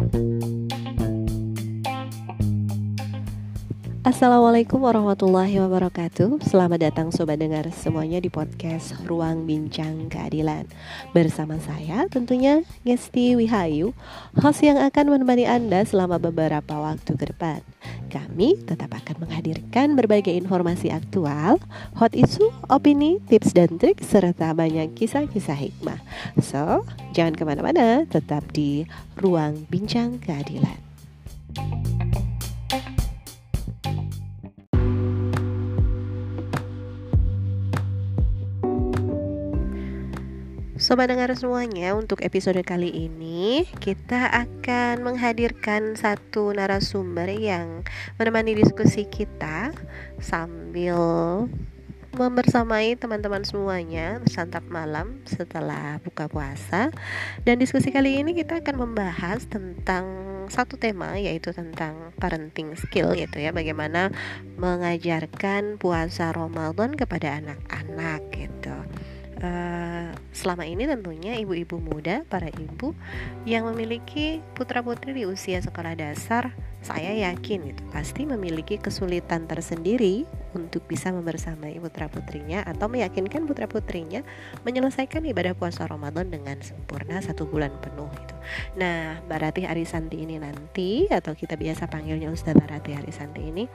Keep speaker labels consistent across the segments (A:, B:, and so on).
A: you Assalamualaikum warahmatullahi wabarakatuh. Selamat datang sobat dengar semuanya di podcast Ruang Bincang Keadilan. Bersama saya tentunya Ngesti Wihayu Host yang akan menemani Anda selama beberapa waktu ke depan. Kami tetap akan menghadirkan berbagai informasi aktual Hot isu, opini, tips dan trik Serta banyak kisah-kisah hikmah. So, jangan ke mana-mana Tetap di Ruang Bincang Keadilan Sobat dengar semuanya, untuk episode kali ini kita akan menghadirkan satu narasumber yang menemani diskusi kita sambil membersamai teman-teman semuanya santap malam setelah buka puasa. Dan diskusi kali ini kita akan membahas tentang satu tema yaitu tentang parenting skill gitu ya, bagaimana mengajarkan puasa Ramadan kepada anak-anak gitu. Uh, selama ini tentunya ibu-ibu muda, para ibu yang memiliki putra-putri di usia sekolah dasar, saya yakin itu pasti memiliki kesulitan tersendiri untuk bisa membersamai putra-putrinya atau meyakinkan putra-putrinya menyelesaikan ibadah puasa Ramadan dengan sempurna satu bulan penuh itu. Nah, Mbak Ratih Arisanti ini nanti atau kita biasa panggilnya Ustazah Ratih Arisanti ini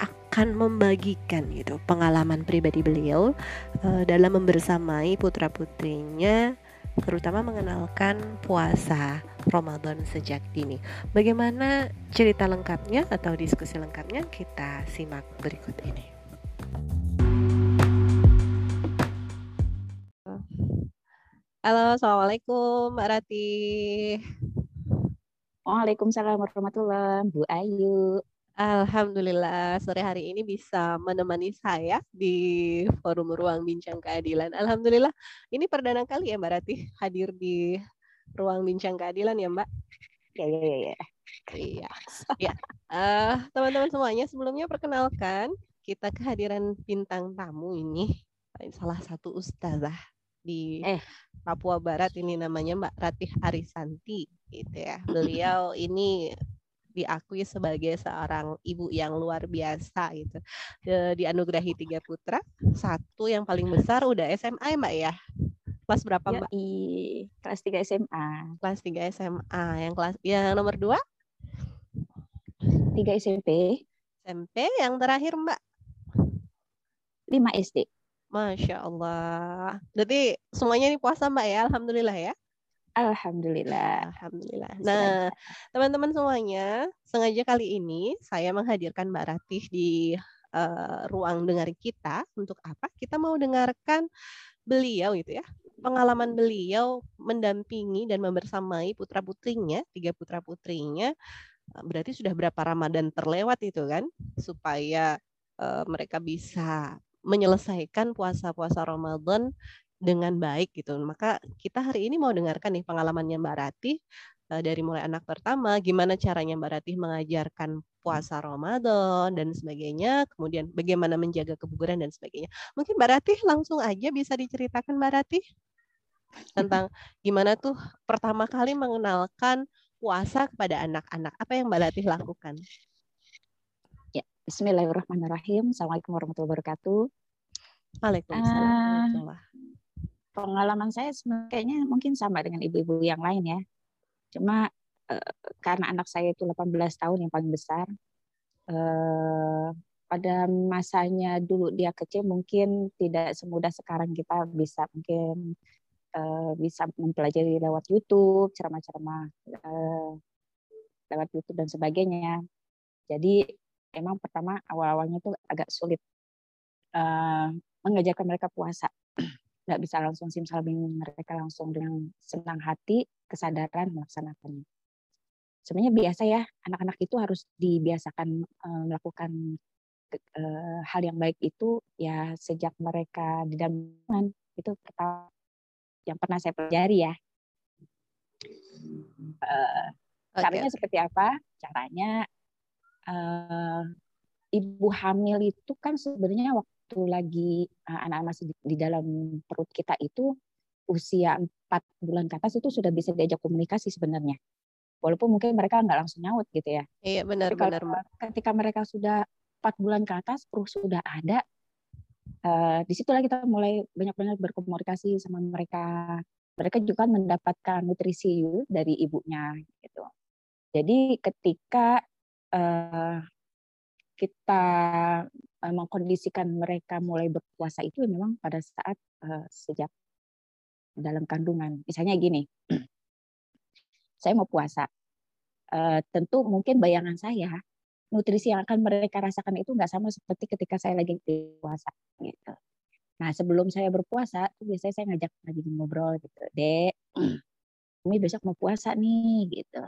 A: akan membagikan gitu pengalaman pribadi beliau uh, dalam membersamai putra putrinya terutama mengenalkan puasa Ramadan sejak dini. Bagaimana cerita lengkapnya atau diskusi lengkapnya kita simak berikut ini. Halo, assalamualaikum, Mbak Rati.
B: Waalaikumsalam warahmatullahi wabarakatuh, Bu Ayu.
A: Alhamdulillah sore hari ini bisa menemani saya di forum ruang bincang keadilan. Alhamdulillah ini perdana kali ya Mbak Rati hadir di ruang bincang keadilan ya Mbak.
B: Ya ya ya. ya.
A: Iya. Ya. Uh, teman-teman semuanya sebelumnya perkenalkan kita kehadiran bintang tamu ini salah satu ustazah di eh. Papua Barat ini namanya Mbak Ratih Arisanti gitu ya. Beliau ini diakui sebagai seorang ibu yang luar biasa gitu. Dianugerahi tiga putra, satu yang paling besar udah SMA ya Mbak ya. Kelas berapa Mbak?
B: I, kelas 3 SMA.
A: Kelas 3 SMA. Yang kelas yang nomor dua?
B: 3 SMP.
A: SMP yang terakhir Mbak?
B: 5 SD.
A: Masya Allah. Jadi semuanya ini puasa Mbak ya, Alhamdulillah ya.
B: Alhamdulillah.
A: Alhamdulillah. Nah, teman-teman semuanya, sengaja kali ini saya menghadirkan Mbak Ratih di uh, ruang dengar kita. Untuk apa? Kita mau dengarkan beliau itu ya, pengalaman beliau mendampingi dan membersamai putra-putrinya, tiga putra-putrinya. Eh, berarti sudah berapa Ramadan terlewat itu kan, supaya uh, mereka bisa menyelesaikan puasa-puasa Ramadan dengan baik gitu. Maka kita hari ini mau dengarkan nih pengalamannya Mbak Ratih uh, dari mulai anak pertama, gimana caranya Mbak Ratih mengajarkan puasa Ramadan dan sebagainya, kemudian bagaimana menjaga kebugaran dan sebagainya. Mungkin Mbak Ratih langsung aja bisa diceritakan Mbak Ratih tentang gimana tuh pertama kali mengenalkan puasa kepada anak-anak. Apa yang Mbak Ratih lakukan?
B: Ya, Bismillahirrahmanirrahim. Assalamualaikum warahmatullahi wabarakatuh.
A: Waalaikumsalam. Uh,
B: pengalaman saya kayaknya mungkin sama dengan ibu-ibu yang lain ya. Cuma eh, karena anak saya itu 18 tahun yang paling besar, eh, pada masanya dulu dia kecil mungkin tidak semudah sekarang kita bisa mungkin eh, bisa mempelajari lewat YouTube, ceramah-ceramah eh, lewat YouTube dan sebagainya. Jadi emang pertama awal-awalnya itu agak sulit uh, mengajarkan mereka puasa nggak bisa langsung simsalabim mereka langsung dengan senang hati kesadaran melaksanakannya. Sebenarnya biasa ya anak-anak itu harus dibiasakan melakukan hal yang baik itu ya sejak mereka di dalam itu pertama yang pernah saya pelajari ya. Uh, okay. Caranya seperti apa? Caranya uh, ibu hamil itu kan sebenarnya waktu lagi eh, anak-anak masih di, dalam perut kita itu usia empat bulan ke atas itu sudah bisa diajak komunikasi sebenarnya. walaupun mungkin mereka nggak langsung nyaut gitu ya.
C: Iya benar-benar.
B: Ketika mereka sudah empat bulan ke atas, perut sudah ada, uh, di situlah kita mulai banyak-banyak berkomunikasi sama mereka. Mereka juga mendapatkan nutrisi dari ibunya gitu. Jadi ketika uh, kita uh, mengkondisikan mereka mulai berpuasa itu memang pada saat uh, sejak dalam kandungan. Misalnya gini, saya mau puasa. Uh, tentu mungkin bayangan saya nutrisi yang akan mereka rasakan itu nggak sama seperti ketika saya lagi puasa gitu. Nah sebelum saya berpuasa, biasanya saya ngajak lagi ngobrol gitu, dek, kami besok mau puasa nih gitu.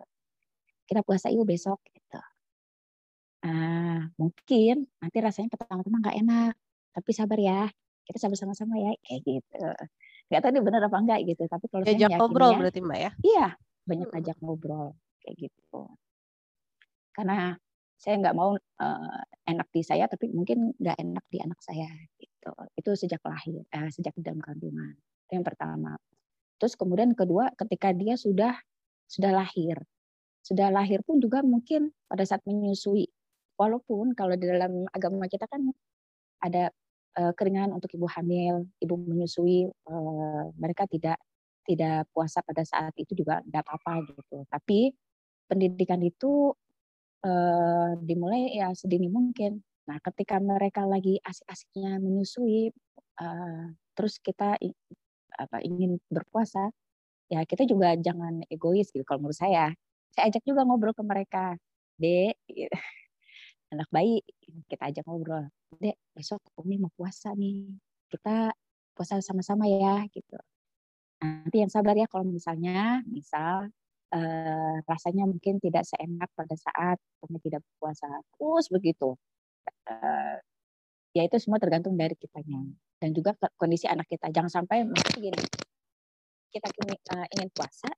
B: Kita puasa yuk besok gitu. Ah, mungkin nanti rasanya pertama-tama nggak enak, tapi sabar ya, kita sabar sama-sama ya, kayak gitu. Gak tahu ini benar apa enggak gitu, tapi kalau
C: ajak saya ngobrol ya, berarti mbak ya?
B: Iya, banyak ajak ngobrol kayak gitu. Karena saya nggak mau uh, enak di saya tapi mungkin nggak enak di anak saya gitu. Itu sejak lahir eh, sejak dalam kandungan. Itu yang pertama. Terus kemudian kedua ketika dia sudah sudah lahir. Sudah lahir pun juga mungkin pada saat menyusui walaupun kalau di dalam agama kita kan ada uh, keringanan untuk ibu hamil ibu menyusui uh, mereka tidak tidak puasa pada saat itu juga tidak apa-apa gitu. Tapi pendidikan itu uh, dimulai ya sedini mungkin. Nah, ketika mereka lagi asik-asiknya menyusui, uh, terus kita apa ingin berpuasa, ya kita juga jangan egois gitu. Kalau menurut saya, saya ajak juga ngobrol ke mereka, dek, gitu. anak bayi, kita ajak ngobrol, dek besok Umi mau puasa nih, kita puasa sama-sama ya, gitu. Nanti yang sabar ya kalau misalnya, misal uh, rasanya mungkin tidak seenak pada saat kami tidak berpuasa. Terus begitu. Uh, ya itu semua tergantung dari kitanya dan juga kondisi anak kita. Jangan sampai mungkin gini, kita uh, ingin puasa,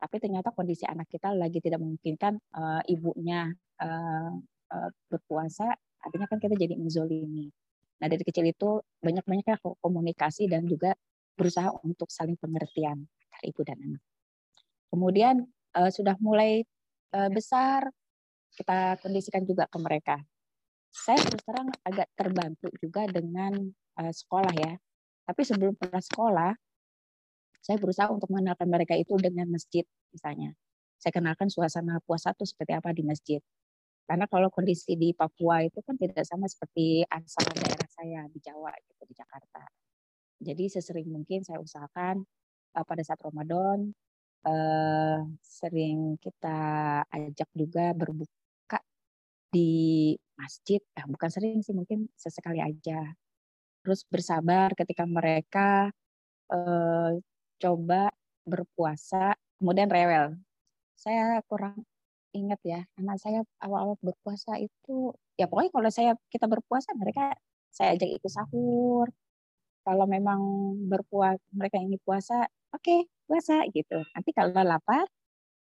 B: tapi ternyata kondisi anak kita lagi tidak memungkinkan uh, ibunya uh, uh, berpuasa, artinya kan kita jadi menzolimi. Nah dari kecil itu banyak-banyaknya komunikasi dan juga berusaha untuk saling pengertian antara ibu dan anak. Kemudian uh, sudah mulai uh, besar, kita kondisikan juga ke mereka. Saya terus terang agak terbantu juga dengan uh, sekolah ya. Tapi sebelum pernah sekolah, saya berusaha untuk mengenalkan mereka itu dengan masjid misalnya. Saya kenalkan suasana puasa itu seperti apa di masjid. Karena kalau kondisi di Papua itu kan tidak sama seperti asal daerah saya di Jawa gitu di Jakarta. Jadi sesering mungkin saya usahakan pada saat Ramadan uh, sering kita ajak juga berbuka di masjid, eh, bukan sering sih mungkin sesekali aja. Terus bersabar ketika mereka uh, coba berpuasa, kemudian rewel. Saya kurang ingat ya, anak saya awal-awal berpuasa itu, ya pokoknya kalau saya kita berpuasa mereka saya ajak ikut sahur. Kalau memang berpuasa mereka ingin puasa, oke okay, puasa gitu. Nanti kalau lapar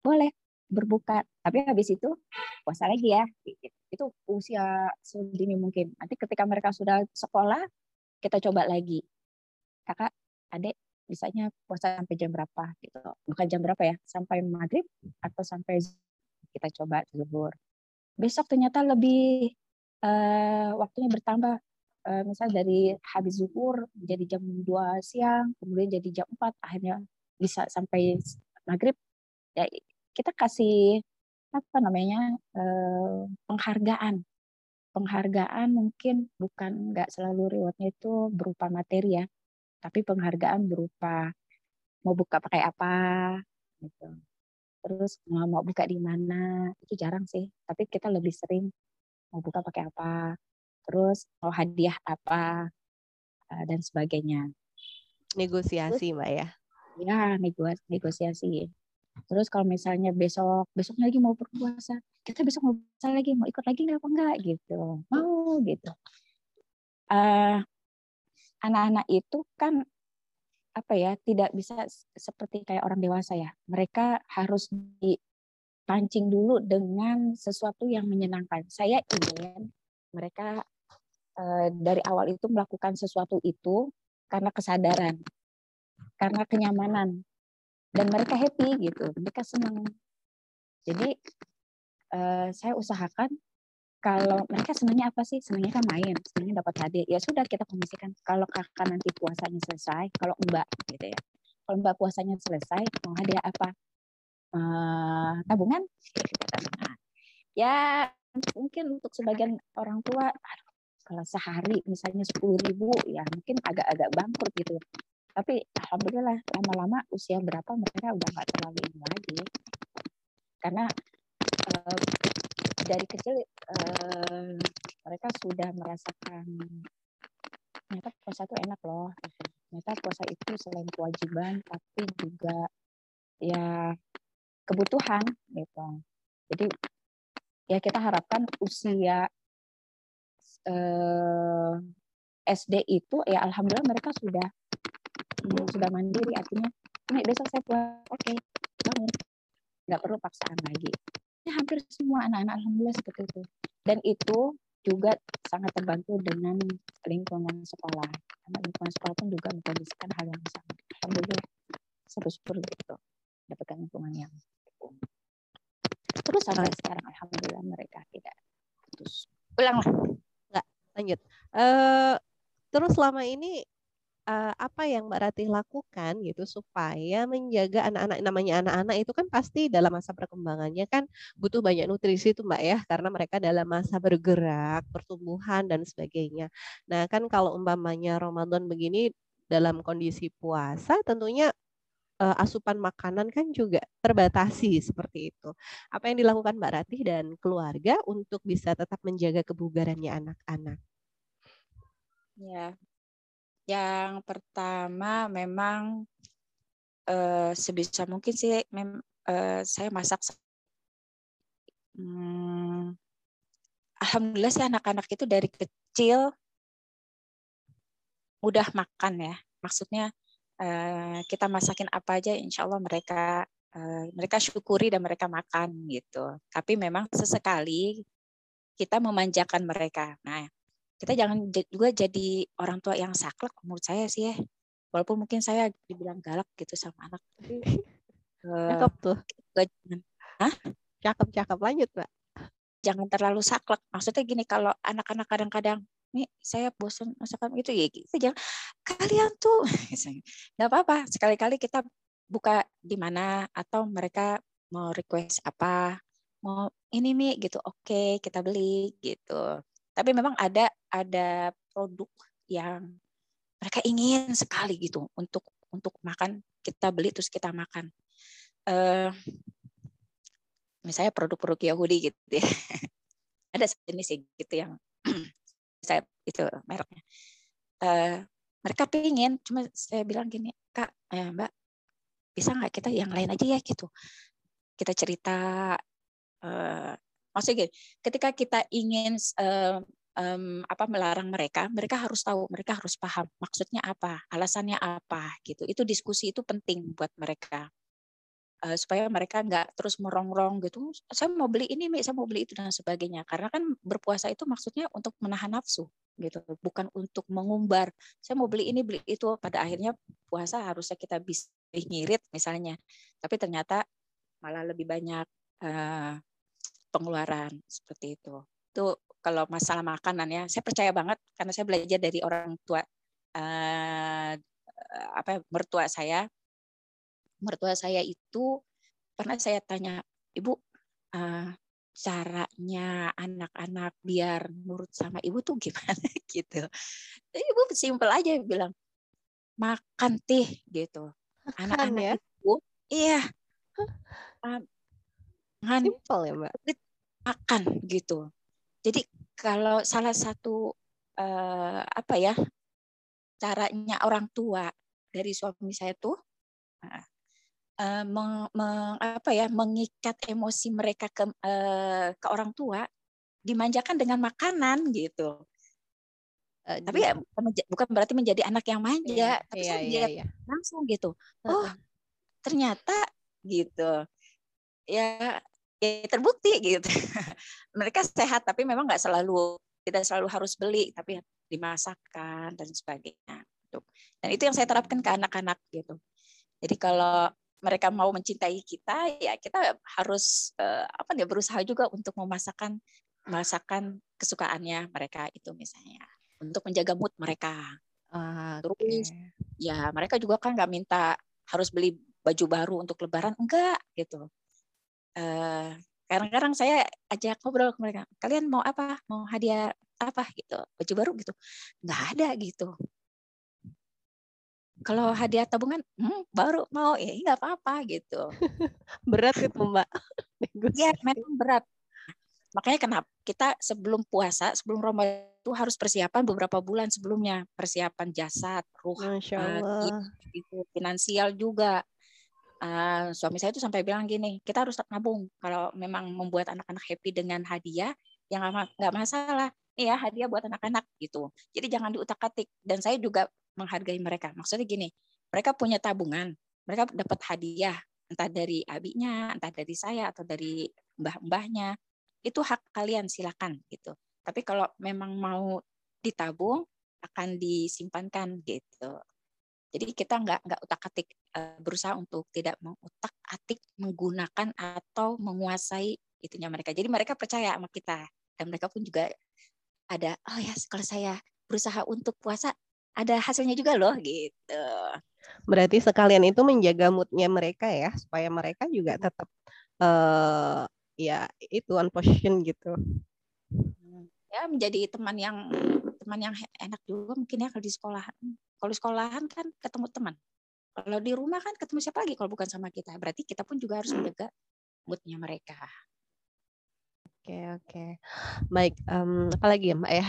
B: boleh berbuka. Tapi habis itu puasa lagi ya. Itu usia sedini mungkin. Nanti ketika mereka sudah sekolah, kita coba lagi. Kakak, adik, misalnya puasa sampai jam berapa gitu. Bukan jam berapa ya, sampai maghrib atau sampai kita coba zuhur. Besok ternyata lebih uh, waktunya bertambah. Uh, misal dari habis zuhur jadi jam 2 siang, kemudian jadi jam 4, akhirnya bisa sampai maghrib ya kita kasih apa namanya eh, penghargaan. Penghargaan mungkin bukan nggak selalu rewardnya itu berupa materi ya tapi penghargaan berupa mau buka pakai apa gitu. Terus mau buka di mana itu jarang sih tapi kita lebih sering mau buka pakai apa terus mau hadiah apa eh, dan sebagainya.
C: Negosiasi mbak ya?
B: Ya negosiasi. Terus kalau misalnya besok besoknya lagi mau berpuasa kita besok mau puasa lagi mau ikut lagi nggak apa enggak gitu. Mau gitu. Anak anak-anak itu kan apa ya tidak bisa seperti kayak orang dewasa ya. Mereka harus dipancing dulu dengan sesuatu yang menyenangkan. Saya ingin mereka uh, dari awal itu melakukan sesuatu itu karena kesadaran karena kenyamanan dan mereka happy gitu mereka senang
D: Jadi uh, saya usahakan kalau mereka senangnya apa sih? Senangnya kan main, senangnya dapat hadiah. Ya sudah kita kondisikan. Kalau kakak nanti puasanya selesai, kalau mbak gitu ya. Kalau mbak puasanya selesai, mau hadiah apa? Uh, tabungan? Ya mungkin untuk sebagian orang tua, kalau sehari misalnya sepuluh ribu, ya mungkin agak-agak bangkrut gitu. Tapi alhamdulillah lama-lama usia berapa mereka udah nggak terlalu ini lagi. Karena uh, dari kecil uh, mereka sudah merasakan ternyata puasa itu enak loh. Ternyata puasa itu selain kewajiban tapi juga ya kebutuhan gitu. Jadi ya kita harapkan usia eh, SD itu ya alhamdulillah mereka sudah hmm, sudah mandiri. Artinya ini besok saya puas oke okay, bangun nggak perlu paksaan lagi. Ya, hampir semua anak-anak alhamdulillah seperti itu. Dan itu juga sangat terbantu dengan lingkungan sekolah. Karena lingkungan sekolah pun juga mengkondisikan hal yang sama. Alhamdulillah seru syukur gitu dapatkan lingkungan yang terus sampai sekarang alhamdulillah mereka tidak terus ulang
C: nggak lanjut. Uh, terus selama ini uh, apa yang Mbak Ratih lakukan gitu supaya menjaga anak-anak namanya anak-anak itu kan pasti dalam masa perkembangannya kan butuh banyak nutrisi itu Mbak ya. Karena mereka dalam masa bergerak, pertumbuhan dan sebagainya. Nah, kan kalau umpamanya Ramadan begini dalam kondisi puasa tentunya uh, asupan makanan kan juga terbatasi seperti itu. Apa yang dilakukan Mbak Ratih dan keluarga untuk bisa tetap menjaga kebugarannya anak-anak?
D: Ya, yang pertama memang uh, sebisa mungkin sih mem, uh, saya masak. Hmm, Alhamdulillah sih anak-anak itu dari kecil mudah makan ya. Maksudnya uh, kita masakin apa aja, insya Allah mereka uh, mereka syukuri dan mereka makan gitu. Tapi memang sesekali kita memanjakan mereka. Nah, kita jangan juga jadi orang tua yang saklek menurut saya sih ya walaupun mungkin saya dibilang galak gitu sama anak tapi
C: cakep tuh jangan Hah? cakep cakep lanjut mbak
D: jangan terlalu saklek maksudnya gini kalau anak-anak kadang-kadang nih saya bosan masakan itu ya gitu jangan kalian tuh nggak apa-apa sekali-kali kita buka di mana atau mereka mau request apa mau ini nih gitu oke okay, kita beli gitu tapi memang ada ada produk yang mereka ingin sekali gitu untuk untuk makan kita beli terus kita makan. Uh, misalnya produk-produk Yahudi gitu ya. ada sejenis gitu yang saya itu mereknya. Uh, mereka pingin, cuma saya bilang gini, kak, eh, mbak, bisa nggak kita yang lain aja ya gitu. Kita cerita, uh, maksudnya gini, ketika kita ingin uh, um, apa melarang mereka, mereka harus tahu, mereka harus paham maksudnya apa, alasannya apa, gitu. Itu diskusi itu penting buat mereka uh, supaya mereka nggak terus merongrong gitu. Saya mau beli ini, saya mau beli itu dan sebagainya. Karena kan berpuasa itu maksudnya untuk menahan nafsu, gitu, bukan untuk mengumbar. Saya mau beli ini, beli itu. Pada akhirnya puasa harusnya kita bisa ngirit misalnya, tapi ternyata malah lebih banyak uh, pengeluaran seperti itu. Itu kalau masalah makanan ya, saya percaya banget karena saya belajar dari orang tua uh, apa mertua saya. Mertua saya itu pernah saya tanya, "Ibu, uh, caranya anak-anak biar nurut sama ibu tuh gimana gitu. Jadi ibu simpel aja bilang makan tih gitu. Anak-anak ya? ibu iya. Um,
C: Simpel ya mbak.
D: Makan gitu. Jadi kalau salah satu uh, apa ya caranya orang tua dari suami saya tuh uh, meng, meng, apa ya mengikat emosi mereka ke uh, ke orang tua dimanjakan dengan makanan gitu. Uh, tapi ya bukan berarti menjadi anak yang manja, iya, tapi iya, saya iya, iya. langsung gitu. Oh, ternyata gitu. Ya ya terbukti gitu. Mereka sehat tapi memang nggak selalu tidak selalu harus beli tapi dimasakkan dan sebagainya. Dan itu yang saya terapkan ke anak-anak gitu. Jadi kalau mereka mau mencintai kita ya kita harus uh, apa nih berusaha juga untuk memasakkan masakan kesukaannya mereka itu misalnya untuk menjaga mood mereka.
C: Ah,
D: terus ya mereka juga kan nggak minta harus beli baju baru untuk lebaran enggak gitu. Uh, kadang-kadang saya ajak ngobrol ke mereka kalian mau apa? Mau hadiah apa? Gitu baju baru? Gitu nggak ada gitu kalau hadiah tabungan hmm, baru mau. Ya nggak apa-apa gitu.
C: Berat itu mbak.
D: Iya memang berat. Makanya kenapa kita sebelum puasa sebelum Ramadan itu harus persiapan beberapa bulan sebelumnya. Persiapan jasad ruh
C: uh,
D: itu finansial juga. Uh, suami saya itu sampai bilang gini kita harus nabung. Kalau memang membuat anak-anak happy dengan hadiah yang nggak masalah ya hadiah buat anak-anak gitu jadi jangan diutak-atik dan saya juga menghargai mereka. Maksudnya gini, mereka punya tabungan, mereka dapat hadiah entah dari abinya, entah dari saya atau dari mbah-mbahnya. Itu hak kalian silakan gitu. Tapi kalau memang mau ditabung akan disimpankan gitu. Jadi kita nggak nggak utak-atik eh, berusaha untuk tidak mengutak-atik menggunakan atau menguasai itunya mereka. Jadi mereka percaya sama kita dan mereka pun juga ada oh ya kalau saya berusaha untuk puasa ada hasilnya juga loh gitu.
C: Berarti sekalian itu menjaga moodnya mereka ya supaya mereka juga tetap uh, ya itu on position gitu.
D: Ya menjadi teman yang teman yang enak juga mungkin ya kalau di sekolahan. Kalau di sekolahan kan ketemu teman. Kalau di rumah kan ketemu siapa lagi kalau bukan sama kita. Berarti kita pun juga harus menjaga moodnya mereka.
C: Oke oke. Baik. Um, apalagi ya Mbak ya?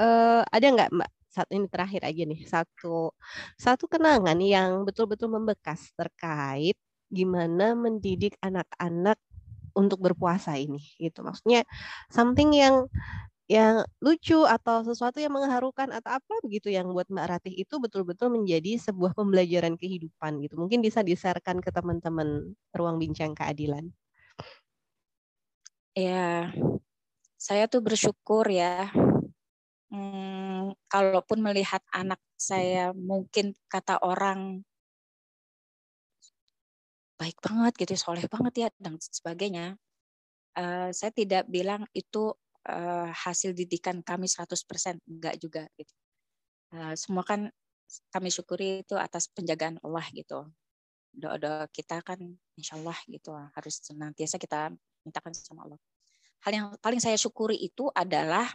C: Uh, ada nggak Mbak saat ini terakhir aja nih satu satu kenangan yang betul-betul membekas terkait gimana mendidik anak-anak untuk berpuasa ini gitu maksudnya something yang yang lucu atau sesuatu yang mengharukan atau apa begitu yang buat Mbak Ratih itu betul-betul menjadi sebuah pembelajaran kehidupan gitu mungkin bisa diserahkan ke teman-teman ruang bincang keadilan
D: ya saya tuh bersyukur ya hmm, kalaupun melihat anak saya mungkin kata orang baik banget gitu, soleh banget ya dan sebagainya. Uh, saya tidak bilang itu uh, hasil didikan kami 100%, enggak juga gitu. Uh, semua kan kami syukuri itu atas penjagaan Allah gitu. Doa-doa kita kan insya Allah gitu harus senantiasa kita mintakan sama Allah. Hal yang paling saya syukuri itu adalah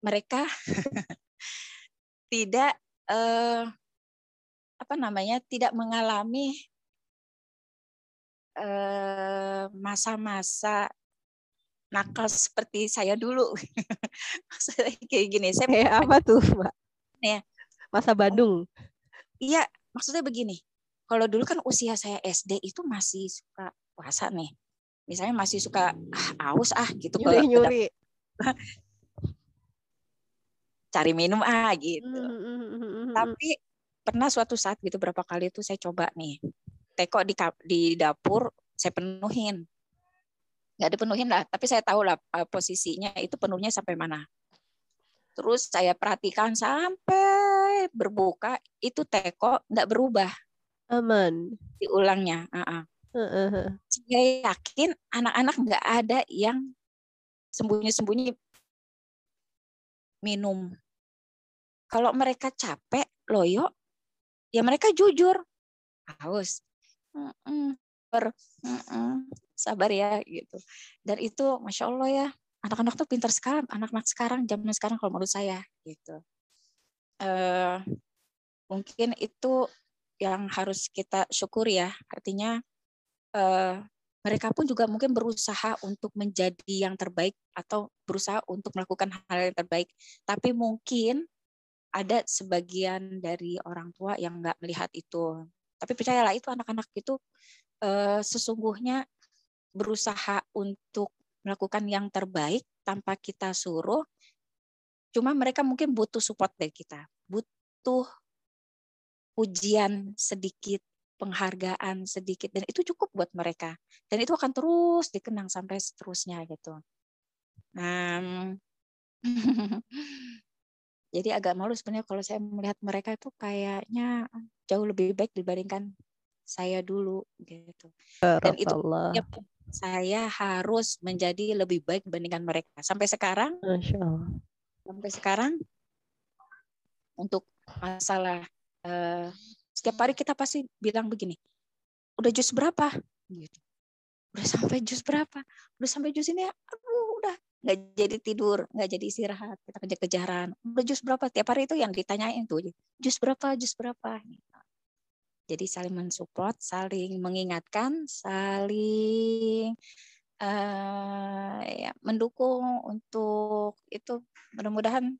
D: mereka tidak eh, apa namanya tidak mengalami eh, masa-masa eh, nakal seperti saya dulu.
C: Maksudnya kayak gini, saya kayak apa tuh, Mbak? Ya. Masa Bandung.
D: Iya, maksudnya begini. Kalau dulu kan usia saya SD itu masih suka puasa nih. Misalnya masih suka ah, aus ah gitu
C: nyuri, nyuri
D: cari minum ah gitu. Mm-hmm. Tapi pernah suatu saat gitu berapa kali itu saya coba nih teko di di dapur saya penuhin nggak dipenuhin lah tapi saya tahu lah eh, posisinya itu penuhnya sampai mana terus saya perhatikan sampai berbuka itu teko nggak berubah
C: aman
D: diulangnya uh-uh. Uh-uh. saya yakin anak-anak nggak ada yang sembunyi-sembunyi minum. Kalau mereka capek, loyo, ya mereka jujur. Haus. Ber, sabar ya gitu. Dan itu masya Allah ya, anak-anak tuh pintar sekarang, anak-anak sekarang, zaman sekarang kalau menurut saya gitu. Uh, mungkin itu yang harus kita syukuri ya. Artinya uh, mereka pun juga mungkin berusaha untuk menjadi yang terbaik atau berusaha untuk melakukan hal yang terbaik. Tapi mungkin ada sebagian dari orang tua yang nggak melihat itu. Tapi percayalah itu anak-anak itu eh, sesungguhnya berusaha untuk melakukan yang terbaik tanpa kita suruh. Cuma mereka mungkin butuh support dari kita, butuh pujian sedikit penghargaan sedikit dan itu cukup buat mereka dan itu akan terus dikenang sampai seterusnya gitu. Nah, jadi agak malu sebenarnya kalau saya melihat mereka itu kayaknya jauh lebih baik dibandingkan saya dulu gitu. Dan itu ya, saya harus menjadi lebih baik dibandingkan mereka. Sampai sekarang, sampai sekarang untuk masalah uh, setiap hari kita pasti bilang begini, udah jus berapa? Gitu. Udah sampai jus berapa? Udah sampai jus ini, aduh udah nggak jadi tidur, nggak jadi istirahat, kita kejar-kejaran. Udah jus berapa? Tiap hari itu yang ditanyain tuh, jus berapa, jus berapa? Jadi saling mensupport, saling mengingatkan, saling uh, ya, mendukung untuk itu. Mudah-mudahan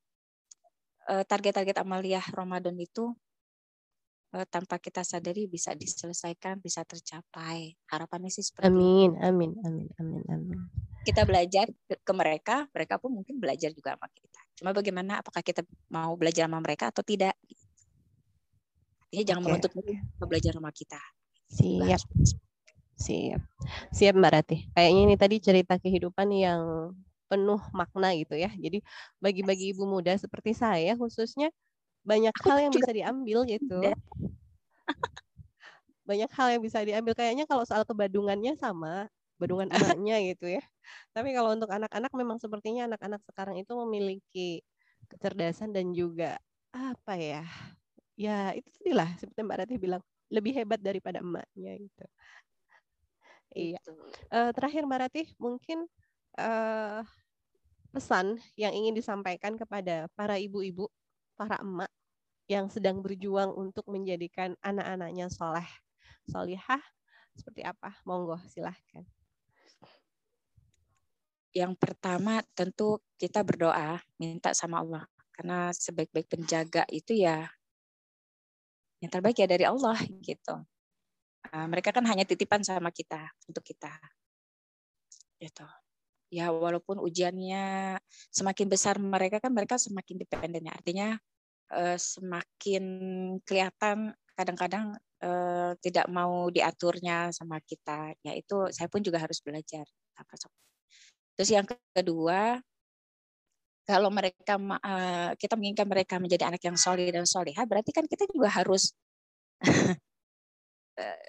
D: uh, target-target amaliyah Ramadan itu tanpa kita sadari bisa diselesaikan, bisa tercapai. Harapannya sih seperti
C: Amin, itu. amin, amin, amin, amin.
D: Kita belajar ke mereka, mereka pun mungkin belajar juga sama kita. Cuma bagaimana apakah kita mau belajar sama mereka atau tidak? Artinya jangan okay. menuntut mereka belajar sama kita.
C: Siap. Siap. Siap Mbak Rati. Kayaknya ini tadi cerita kehidupan yang penuh makna gitu ya. Jadi bagi-bagi ibu muda seperti saya khususnya banyak Aku hal yang juga. bisa diambil gitu. Banyak hal yang bisa diambil. Kayaknya kalau soal kebadungannya sama, badungan anaknya gitu ya. Tapi kalau untuk anak-anak memang sepertinya anak-anak sekarang itu memiliki kecerdasan dan juga apa ya ya itu tadi lah seperti Mbak Rati bilang lebih hebat daripada emaknya gitu. Iya. Uh, terakhir Mbak Rati mungkin uh, pesan yang ingin disampaikan kepada para ibu-ibu, para emak yang sedang berjuang untuk menjadikan anak-anaknya soleh, solihah seperti apa? Monggo silahkan.
D: Yang pertama tentu kita berdoa minta sama Allah karena sebaik-baik penjaga itu ya yang terbaik ya dari Allah gitu. Uh, mereka kan hanya titipan sama kita untuk kita. Gitu. Ya walaupun ujiannya semakin besar mereka kan mereka semakin dependen ya. Artinya uh, semakin kelihatan kadang-kadang uh, tidak mau diaturnya sama kita. Ya itu saya pun juga harus belajar. Terus yang kedua, kalau mereka uh, kita menginginkan mereka menjadi anak yang solid dan solihah, berarti kan kita juga harus eh,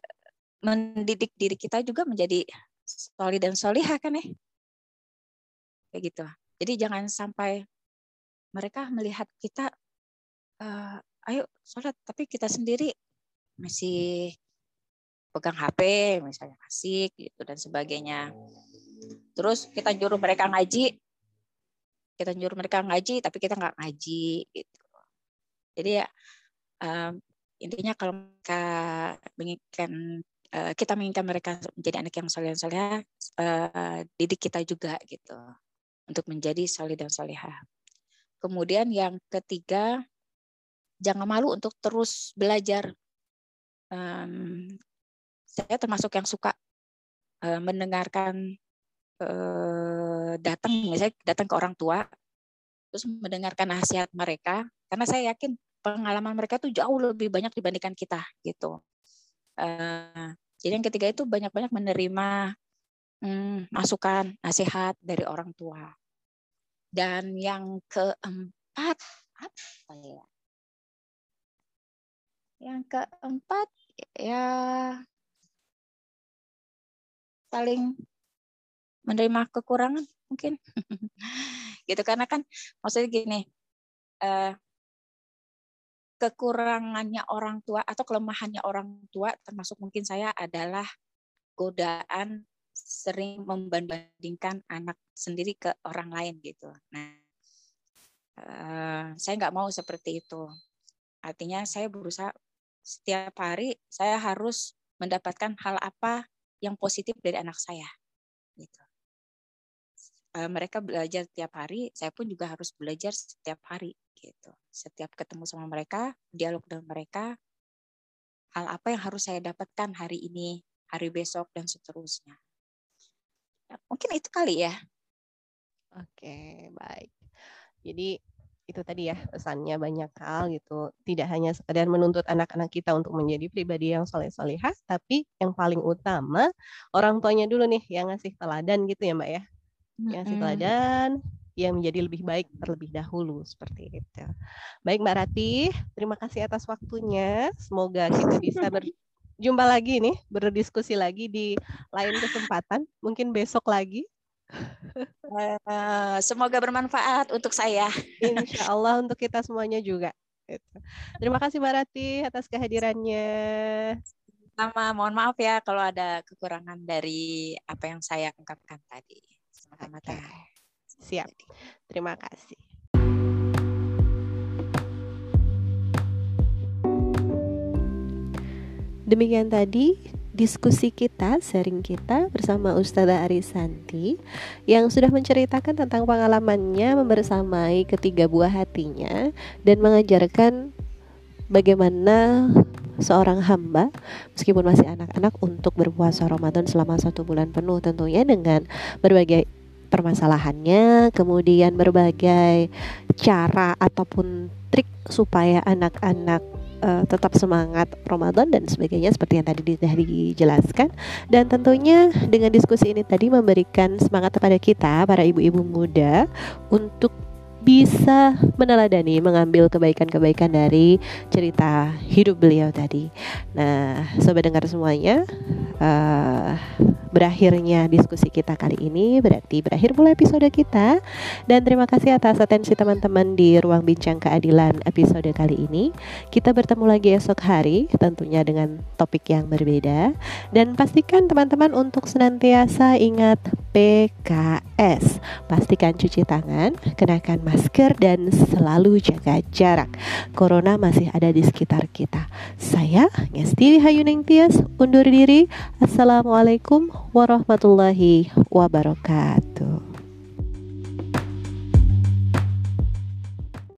D: mendidik diri kita juga menjadi solid dan solihah kan ya, kayak gitu. Jadi jangan sampai mereka melihat kita, uh, ayo sholat, tapi kita sendiri masih pegang HP, misalnya asik gitu dan sebagainya. Terus kita nyuruh mereka ngaji, kita nyuruh mereka ngaji tapi kita nggak ngaji gitu. Jadi ya um, intinya kalau mereka menginginkan uh, kita menginginkan mereka menjadi anak yang soleh dan soleh uh, didik kita juga gitu untuk menjadi soleh dan solehah kemudian yang ketiga jangan malu untuk terus belajar um, saya termasuk yang suka uh, mendengarkan Eh, datang misalnya datang ke orang tua terus mendengarkan nasihat mereka karena saya yakin pengalaman mereka tuh jauh lebih banyak dibandingkan kita gitu. Uh, jadi yang ketiga itu banyak-banyak menerima hmm, masukan nasihat dari orang tua. Dan yang keempat apa ya? Yang keempat ya saling menerima kekurangan mungkin gitu karena kan maksudnya gini uh, kekurangannya orang tua atau kelemahannya orang tua termasuk mungkin saya adalah godaan sering membandingkan anak sendiri ke orang lain gitu. Nah, uh, saya nggak mau seperti itu. Artinya saya berusaha setiap hari saya harus mendapatkan hal apa yang positif dari anak saya. Gitu. Eh, mereka belajar setiap hari, saya pun juga harus belajar setiap hari gitu. Setiap ketemu sama mereka, dialog dengan mereka, hal apa yang harus saya dapatkan hari ini, hari besok dan seterusnya. Ya, mungkin itu kali ya.
C: Oke, baik. Jadi itu tadi ya pesannya banyak hal gitu. Tidak hanya sekedar menuntut anak-anak kita untuk menjadi pribadi yang soleh solehah, tapi yang paling utama orang tuanya dulu nih yang ngasih teladan gitu ya Mbak ya yang si teladan yang menjadi lebih baik terlebih dahulu seperti itu. Baik Mbak Rati, terima kasih atas waktunya. Semoga kita bisa ber,
A: jumpa lagi nih, berdiskusi lagi di lain kesempatan, mungkin besok lagi.
D: Uh, semoga bermanfaat untuk saya.
A: Insya Allah untuk kita semuanya juga. Gitu. Terima kasih Mbak Rati atas kehadirannya.
D: Sama, mohon maaf ya kalau ada kekurangan dari apa yang saya ungkapkan tadi.
A: Semata-mata. Siap. Terima kasih. Demikian tadi diskusi kita, sharing kita bersama Ustazah Arisanti yang sudah menceritakan tentang pengalamannya membersamai ketiga buah hatinya dan mengajarkan bagaimana seorang hamba meskipun masih anak-anak untuk berpuasa Ramadan selama satu bulan penuh tentunya dengan berbagai permasalahannya kemudian berbagai cara ataupun trik supaya anak-anak uh, tetap semangat Ramadan dan sebagainya seperti yang tadi sudah dijelaskan dan tentunya dengan diskusi ini tadi memberikan semangat kepada kita para ibu-ibu muda untuk bisa meneladani mengambil kebaikan-kebaikan dari cerita hidup beliau tadi. Nah, sobat dengar semuanya, uh, berakhirnya diskusi kita kali ini. Berarti berakhir pula episode kita. Dan terima kasih atas atensi teman-teman di ruang bincang keadilan episode kali ini. Kita bertemu lagi esok hari tentunya dengan topik yang berbeda. Dan pastikan teman-teman untuk senantiasa ingat PKS pastikan cuci tangan kenakan masker dan selalu jaga jarak. Corona masih ada di sekitar kita. Saya Ngesti Hayuning Tias undur diri. Assalamualaikum warahmatullahi wabarakatuh.